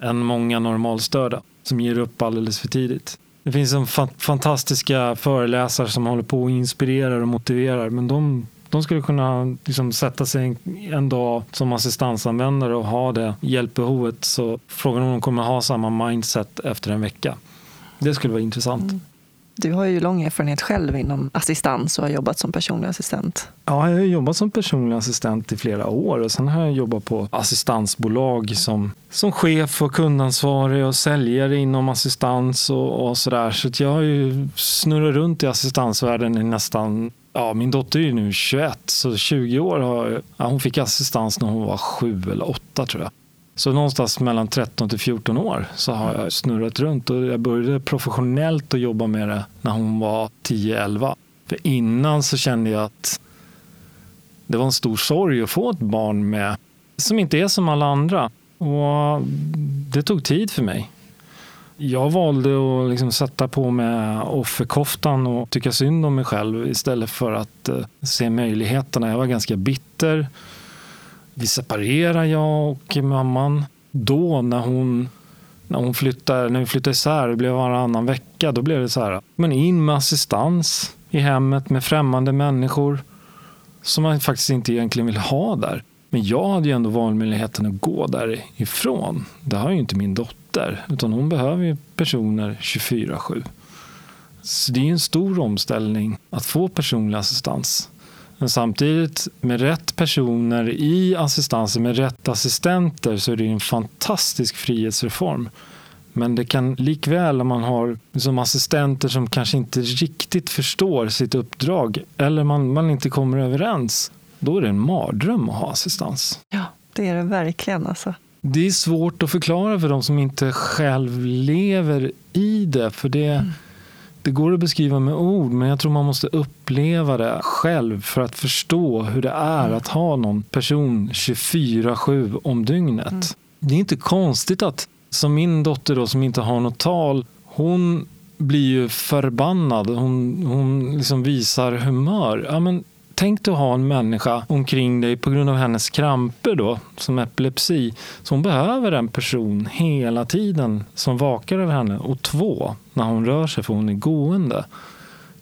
än många normalstörda som ger upp alldeles för tidigt. Det finns en fa- fantastiska föreläsare som håller på och inspirerar och motiverar men de, de skulle kunna liksom sätta sig en, en dag som assistansanvändare och ha det hjälpbehovet så frågan är om de kommer ha samma mindset efter en vecka. Det skulle vara intressant. Mm. Du har ju lång erfarenhet själv inom assistans och har jobbat som personlig assistent. Ja, jag har jobbat som personlig assistent i flera år och sen har jag jobbat på assistansbolag som, som chef och kundansvarig och säljare inom assistans och, och sådär. Så att jag har ju snurrat runt i assistansvärlden i nästan Ja, min dotter är ju nu 21, så 20 år har ja, hon fick assistans när hon var 7 eller 8 tror jag. Så någonstans mellan 13 till 14 år så har jag snurrat runt och jag började professionellt att jobba med det när hon var 10-11. För innan så kände jag att det var en stor sorg att få ett barn med som inte är som alla andra. Och det tog tid för mig. Jag valde att liksom sätta på mig offerkoftan och tycka synd om mig själv istället för att eh, se möjligheterna. Jag var ganska bitter. Vi separerade, jag och mamman. Då när hon, när hon flyttade, när vi flyttade isär, det blev varannan vecka, då blev det så här, men in med assistans i hemmet med främmande människor som man faktiskt inte egentligen vill ha där. Men jag hade ju ändå valmöjligheten att gå därifrån. Det har ju inte min dotter, utan hon behöver ju personer 24-7. Så det är ju en stor omställning att få personlig assistans. Men samtidigt med rätt personer i assistansen, med rätt assistenter så är det en fantastisk frihetsreform. Men det kan likväl om man har som assistenter som kanske inte riktigt förstår sitt uppdrag eller man, man inte kommer överens, då är det en mardröm att ha assistans. Ja, det är det verkligen. Alltså. Det är svårt att förklara för de som inte själv lever i det. För det, det går att beskriva med ord, men jag tror man måste uppleva det själv för att förstå hur det är att ha någon person 24-7 om dygnet. Det är inte konstigt att, som min dotter då, som inte har något tal, hon blir ju förbannad. Hon, hon liksom visar humör. Ja, men Tänk dig att ha en människa omkring dig på grund av hennes kramper då, som epilepsi. Så hon behöver en person hela tiden som vakar över henne. Och två, när hon rör sig för hon är gående.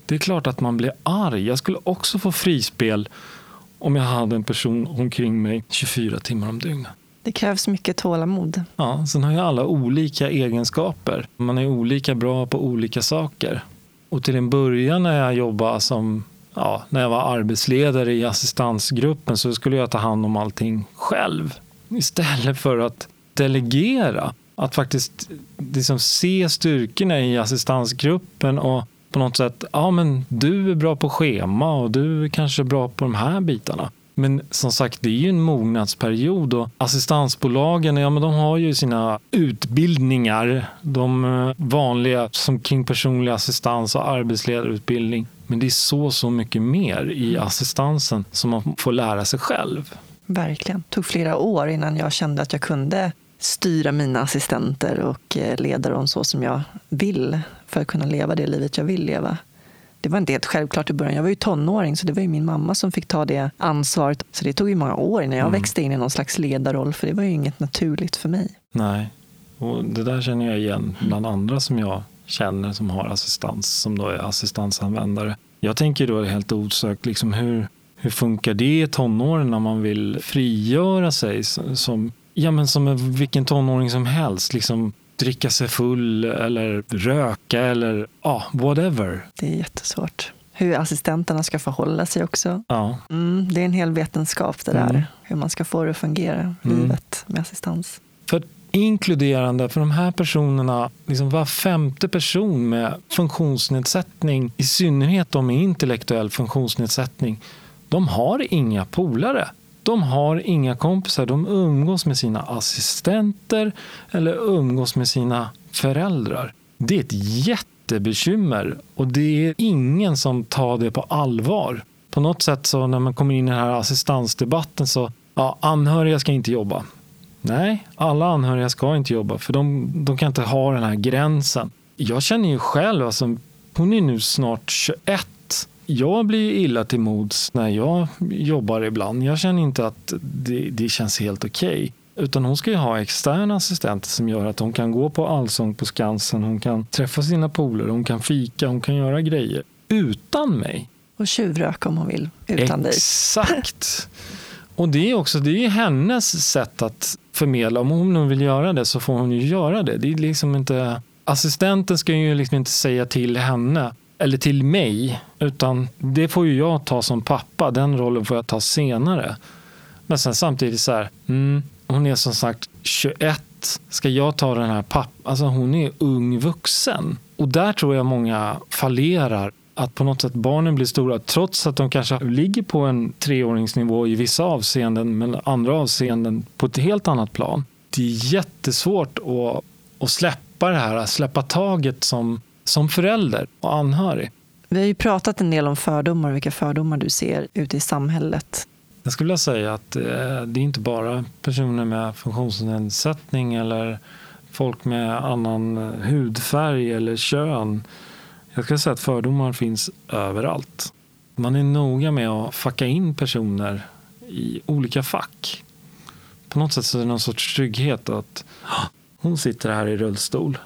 Det är klart att man blir arg. Jag skulle också få frispel om jag hade en person omkring mig 24 timmar om dygnet. Det krävs mycket tålamod. Ja, sen har ju alla olika egenskaper. Man är olika bra på olika saker. Och till en början när jag jobbade som ja, när jag var arbetsledare i assistansgruppen så skulle jag ta hand om allting själv. Istället för att delegera. Att faktiskt liksom se styrkorna i assistansgruppen och på något sätt, ja men du är bra på schema och du är kanske bra på de här bitarna. Men som sagt, det är ju en mognadsperiod och assistansbolagen, ja men de har ju sina utbildningar, de eh, vanliga som kring personlig assistans och arbetsledarutbildning. Men det är så, så mycket mer i assistansen som man får lära sig själv. Verkligen. Det tog flera år innan jag kände att jag kunde styra mina assistenter och eh, leda dem så som jag vill för att kunna leva det livet jag vill leva. Det var inte helt självklart i början. Jag var ju tonåring så det var ju min mamma som fick ta det ansvaret. Så det tog ju många år innan jag mm. växte in i någon slags ledarroll för det var ju inget naturligt för mig. Nej, och det där känner jag igen bland andra som jag känner som har assistans, som då är assistansanvändare. Jag tänker då helt osökt, liksom hur, hur funkar det i tonåren när man vill frigöra sig som, ja, men som vilken tonåring som helst? Liksom dricka sig full eller röka eller ja, whatever. Det är jättesvårt. Hur assistenterna ska förhålla sig också. Ja. Mm, det är en hel vetenskap det där. Mm. Hur man ska få det att fungera, mm. livet med assistans. För inkluderande för de här personerna, liksom var femte person med funktionsnedsättning, i synnerhet de med intellektuell funktionsnedsättning, de har inga polare. De har inga kompisar. De umgås med sina assistenter eller umgås med sina föräldrar. Det är ett jättebekymmer och det är ingen som tar det på allvar. På något sätt så när man kommer in i den här assistansdebatten så ja, anhöriga ska inte jobba. Nej, alla anhöriga ska inte jobba för de, de kan inte ha den här gränsen. Jag känner ju själv, alltså, hon är nu snart 21. Jag blir illa till mods när jag jobbar ibland. Jag känner inte att det, det känns helt okej. Okay. Utan hon ska ju ha externa assistenter som gör att hon kan gå på Allsång på Skansen, hon kan träffa sina polare, hon kan fika, hon kan göra grejer. Utan mig. Och tjuvröka om hon vill, utan dig. Exakt. Och det är också det är hennes sätt att förmedla. Om hon nu vill göra det så får hon ju göra det. det är liksom inte, assistenten ska ju liksom inte säga till henne eller till mig, utan det får ju jag ta som pappa. Den rollen får jag ta senare. Men sen samtidigt så här, mm, hon är som sagt 21. Ska jag ta den här pappan? Alltså hon är ung vuxen. Och där tror jag många fallerar att på något sätt barnen blir stora trots att de kanske ligger på en treåringsnivå i vissa avseenden men andra avseenden på ett helt annat plan. Det är jättesvårt att, att släppa det här, att släppa taget som, som förälder och anhörig. Vi har ju pratat en del om fördomar och vilka fördomar du ser ute i samhället. Jag skulle vilja säga att eh, det är inte bara personer med funktionsnedsättning eller folk med annan hudfärg eller kön jag ska säga att fördomar finns överallt. Man är noga med att facka in personer i olika fack. På något sätt så är det någon sorts trygghet att hon sitter här i rullstol.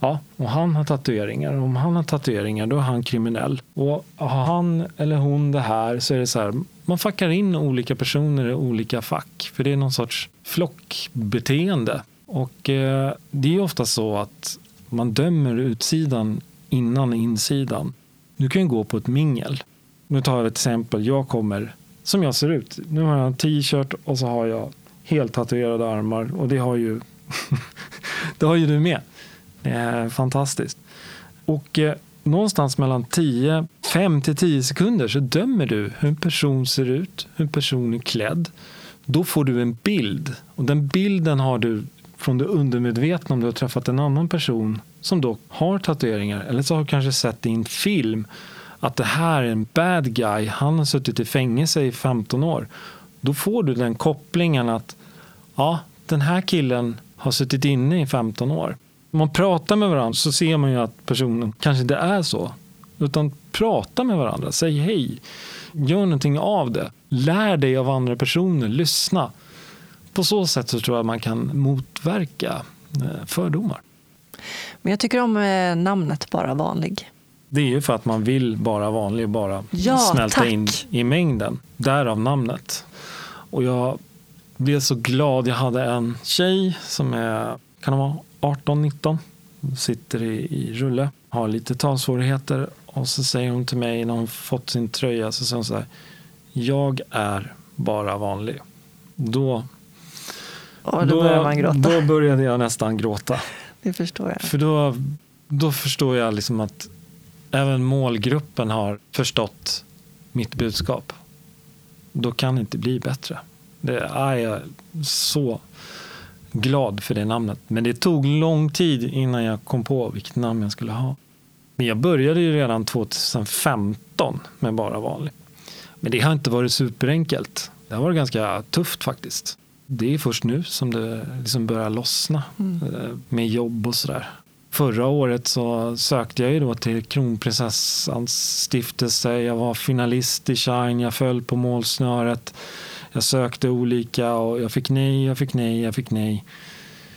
Ja, och han har tatueringar. Om han har tatueringar då är han kriminell. Och har han eller hon det här så är det så här. Man fuckar in olika personer i olika fack. För det är någon sorts flockbeteende. Och eh, det är ofta så att man dömer utsidan innan insidan. Du kan ju gå på ett mingel. Nu tar jag ett exempel. Jag kommer som jag ser ut. Nu har jag en t-shirt och så har jag helt tatuerade armar och det har ju, det har ju du med. Det är fantastiskt. Och eh, någonstans mellan 10, 5 till 10 sekunder så dömer du hur en person ser ut, hur en person är klädd. Då får du en bild och den bilden har du från det undermedvetna om du har träffat en annan person som då har tatueringar eller så har du kanske sett i en film att det här är en bad guy, han har suttit i fängelse i 15 år. Då får du den kopplingen att ja, den här killen har suttit inne i 15 år. Om man pratar med varandra så ser man ju att personen kanske inte är så. Utan prata med varandra, säg hej, gör någonting av det. Lär dig av andra personer, lyssna. På så sätt så tror jag man kan motverka eh, fördomar. Men jag tycker om eh, namnet Bara vanlig. Det är ju för att man vill bara vanlig, bara ja, smälta tack. in i mängden. Därav namnet. Och jag blev så glad. Jag hade en tjej som är, kan vara 18-19, sitter i, i rulle, har lite talsvårigheter och så säger hon till mig när hon fått sin tröja så säger hon så här, jag är bara vanlig. Då, och då, då, man gråta. då började jag nästan gråta. Det förstår jag. För då, då förstår jag liksom att även målgruppen har förstått mitt budskap. Då kan det inte bli bättre. Det är jag så glad för det namnet. Men det tog lång tid innan jag kom på vilket namn jag skulle ha. Men jag började ju redan 2015 med Bara vanlig. Men det har inte varit superenkelt. Det har varit ganska tufft faktiskt. Det är först nu som det liksom börjar lossna mm. med jobb och sådär. Förra året så sökte jag ju då till Kronprinsessans stiftelse. Jag var finalist i Shine, jag föll på målsnöret. Jag sökte olika och jag fick nej, jag fick nej, jag fick nej.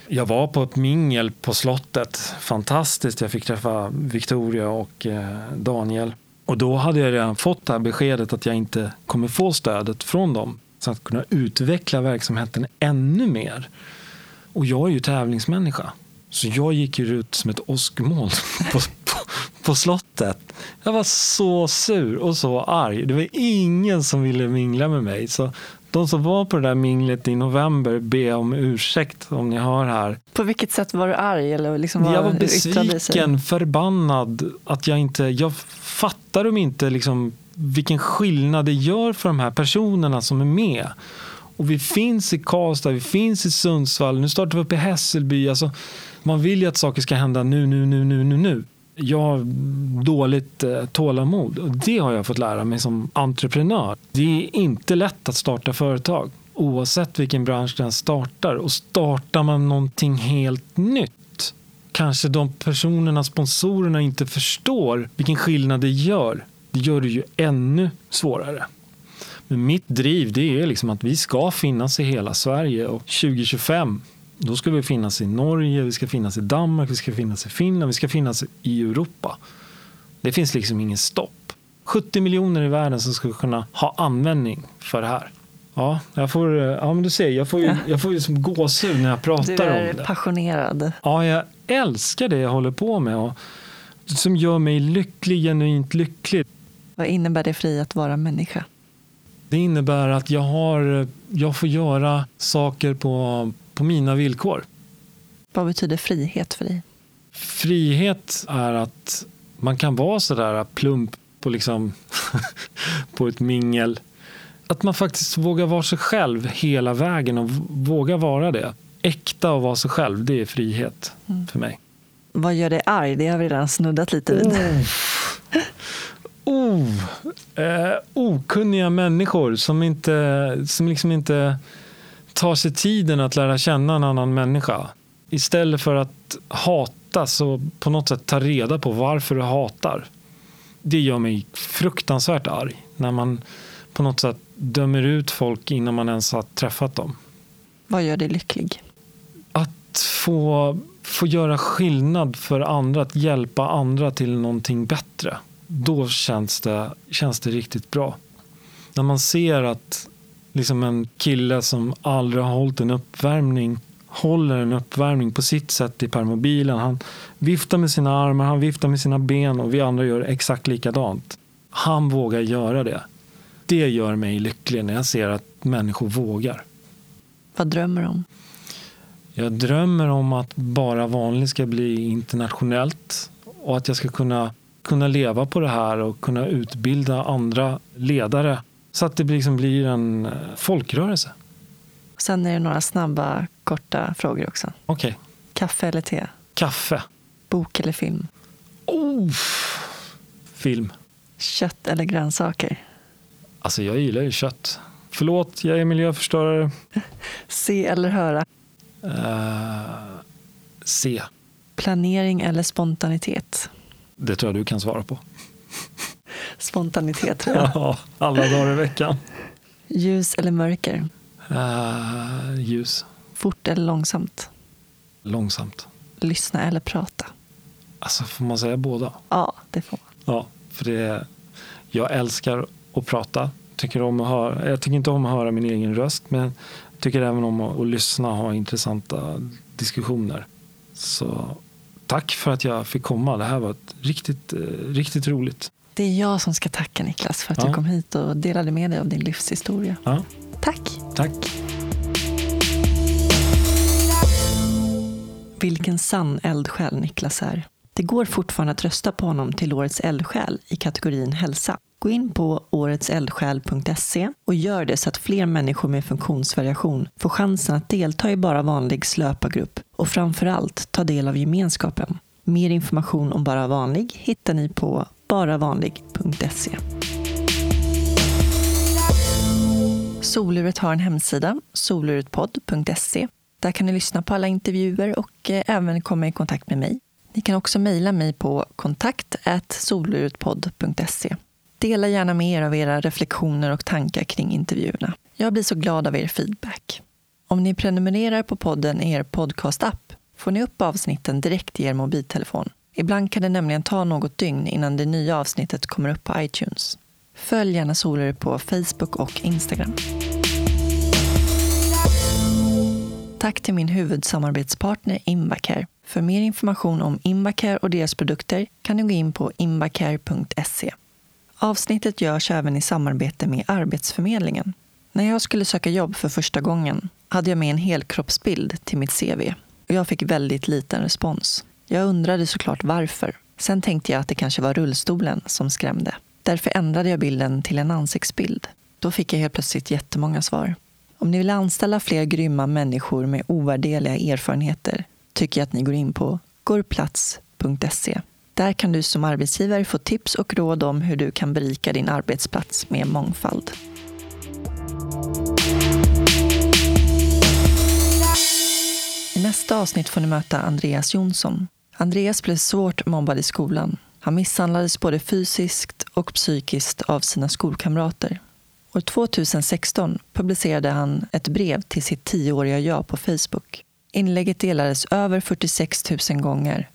Jag var på ett mingel på slottet. Fantastiskt. Jag fick träffa Victoria och eh, Daniel. Och då hade jag redan fått det här beskedet att jag inte kommer få stödet från dem. Så att kunna utveckla verksamheten ännu mer. Och jag är ju tävlingsmänniska. Så jag gick ju ut som ett åskmoln på, på, på, slottet. Jag var så sur och så arg. Det var ingen som ville mingla med mig. Så de som var på det där minglet i november, be om ursäkt om ni hör här. På vilket sätt var du arg? Eller liksom var jag var besviken, förbannad. Att jag inte, jag fattar de inte liksom vilken skillnad det gör för de här personerna som är med. Och vi finns i Karlstad, vi finns i Sundsvall, nu startar vi upp i Hässelby. Alltså, man vill ju att saker ska hända nu, nu, nu, nu, nu, nu. Jag har dåligt eh, tålamod och det har jag fått lära mig som entreprenör. Det är inte lätt att starta företag oavsett vilken bransch den startar. Och startar man någonting helt nytt kanske de personerna, sponsorerna inte förstår vilken skillnad det gör. Det gör det ju ännu svårare. Men mitt driv det är liksom att vi ska finnas i hela Sverige och 2025 då ska vi finnas i Norge, vi ska finnas i Danmark, vi ska finnas i Finland, vi ska finnas i Europa. Det finns liksom ingen stopp. 70 miljoner i världen som ska kunna ha användning för det här. Ja, jag får, ja men du ser, jag får ju, jag får ju som gåshud när jag pratar om det. Du är passionerad. Ja, jag älskar det jag håller på med och som gör mig lycklig, genuint lycklig. Vad innebär det för dig att vara människa? Det innebär att jag, har, jag får göra saker på, på mina villkor. Vad betyder frihet för dig? Frihet är att man kan vara sådär plump på, liksom på ett mingel. Att man faktiskt vågar vara sig själv hela vägen och vågar vara det. Äkta och vara sig själv, det är frihet mm. för mig. Vad gör dig arg? Det har vi redan snuddat lite vid. Oh. oh. Eh, okunniga människor som, inte, som liksom inte tar sig tiden att lära känna en annan människa. Istället för att hata så på något sätt ta reda på varför du hatar. Det gör mig fruktansvärt arg när man på något sätt dömer ut folk innan man ens har träffat dem. Vad gör dig lycklig? Att få, få göra skillnad för andra, att hjälpa andra till någonting bättre. Då känns det, känns det riktigt bra. När man ser att liksom en kille som aldrig har hållit en uppvärmning håller en uppvärmning på sitt sätt i permobilen. Han viftar med sina armar, han viftar med sina ben och vi andra gör exakt likadant. Han vågar göra det. Det gör mig lycklig när jag ser att människor vågar. Vad drömmer du om? Jag drömmer om att Bara vanlig ska bli internationellt och att jag ska kunna, kunna leva på det här och kunna utbilda andra ledare så att det liksom blir en eh, folkrörelse. Sen är det några snabba, korta frågor också. Okej. Okay. Kaffe eller te? Kaffe. Bok eller film? Oh, film. Kött eller grönsaker? Alltså jag gillar ju kött. Förlåt, jag är miljöförstörare. Se eller höra? Uh, se. Planering eller spontanitet? Det tror jag du kan svara på. Spontanitet tror jag. Ja, alla dagar i veckan. Ljus eller mörker? Uh, ljus. Fort eller långsamt? Långsamt. Lyssna eller prata? Alltså, får man säga båda? Ja, det får man. Ja, för det, jag älskar att prata. Tycker om att höra, jag tycker inte om att höra min egen röst, men tycker även om att, att lyssna och ha intressanta diskussioner. Så tack för att jag fick komma. Det här var ett riktigt, eh, riktigt roligt. Det är jag som ska tacka Niklas för att ja. du kom hit och delade med dig av din livshistoria. Ja. Tack. Tack. Vilken sann eldsjäl Niklas är. Det går fortfarande att rösta på honom till Årets eldsjäl i kategorin hälsa. Gå in på åretseldsjäl.se och gör det så att fler människor med funktionsvariation får chansen att delta i Bara vanlig löpargrupp och framför allt ta del av gemenskapen. Mer information om Bara vanlig hittar ni på baravanlig.se. Soluret har en hemsida, soluretpodd.se. Där kan ni lyssna på alla intervjuer och eh, även komma i kontakt med mig. Ni kan också mejla mig på kontakt soluretpodd.se. Dela gärna med er av era reflektioner och tankar kring intervjuerna. Jag blir så glad av er feedback. Om ni prenumererar på podden i er podcastapp får ni upp avsnitten direkt i er mobiltelefon. Ibland kan det nämligen ta något dygn innan det nya avsnittet kommer upp på iTunes. Följ gärna Solur på Facebook och Instagram. Tack till min huvudsamarbetspartner Invacare. För mer information om Invacare och deras produkter kan du gå in på invacare.se. Avsnittet görs även i samarbete med Arbetsförmedlingen. När jag skulle söka jobb för första gången hade jag med en helkroppsbild till mitt CV och jag fick väldigt liten respons. Jag undrade såklart varför. Sen tänkte jag att det kanske var rullstolen som skrämde. Därför ändrade jag bilden till en ansiktsbild. Då fick jag helt plötsligt jättemånga svar. Om ni vill anställa fler grymma människor med ovärdeliga erfarenheter tycker jag att ni går in på gorplats.se. Där kan du som arbetsgivare få tips och råd om hur du kan berika din arbetsplats med mångfald. I nästa avsnitt får ni möta Andreas Jonsson. Andreas blev svårt mobbad i skolan. Han misshandlades både fysiskt och psykiskt av sina skolkamrater. År 2016 publicerade han ett brev till sitt tioåriga jag på Facebook. Inlägget delades över 46 000 gånger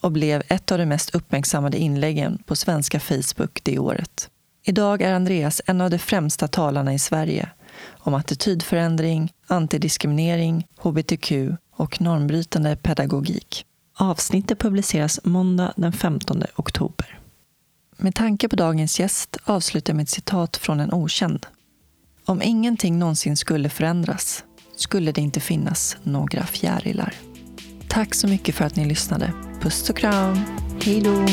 och blev ett av de mest uppmärksammade inläggen på svenska Facebook det året. Idag är Andreas en av de främsta talarna i Sverige om attitydförändring, antidiskriminering, hbtq och normbrytande pedagogik. Avsnittet publiceras måndag den 15 oktober. Med tanke på dagens gäst avslutar jag med ett citat från en okänd. Om ingenting någonsin skulle förändras skulle det inte finnas några fjärilar. Tack så mycket för att ni lyssnade. Puss och kram. Hej då!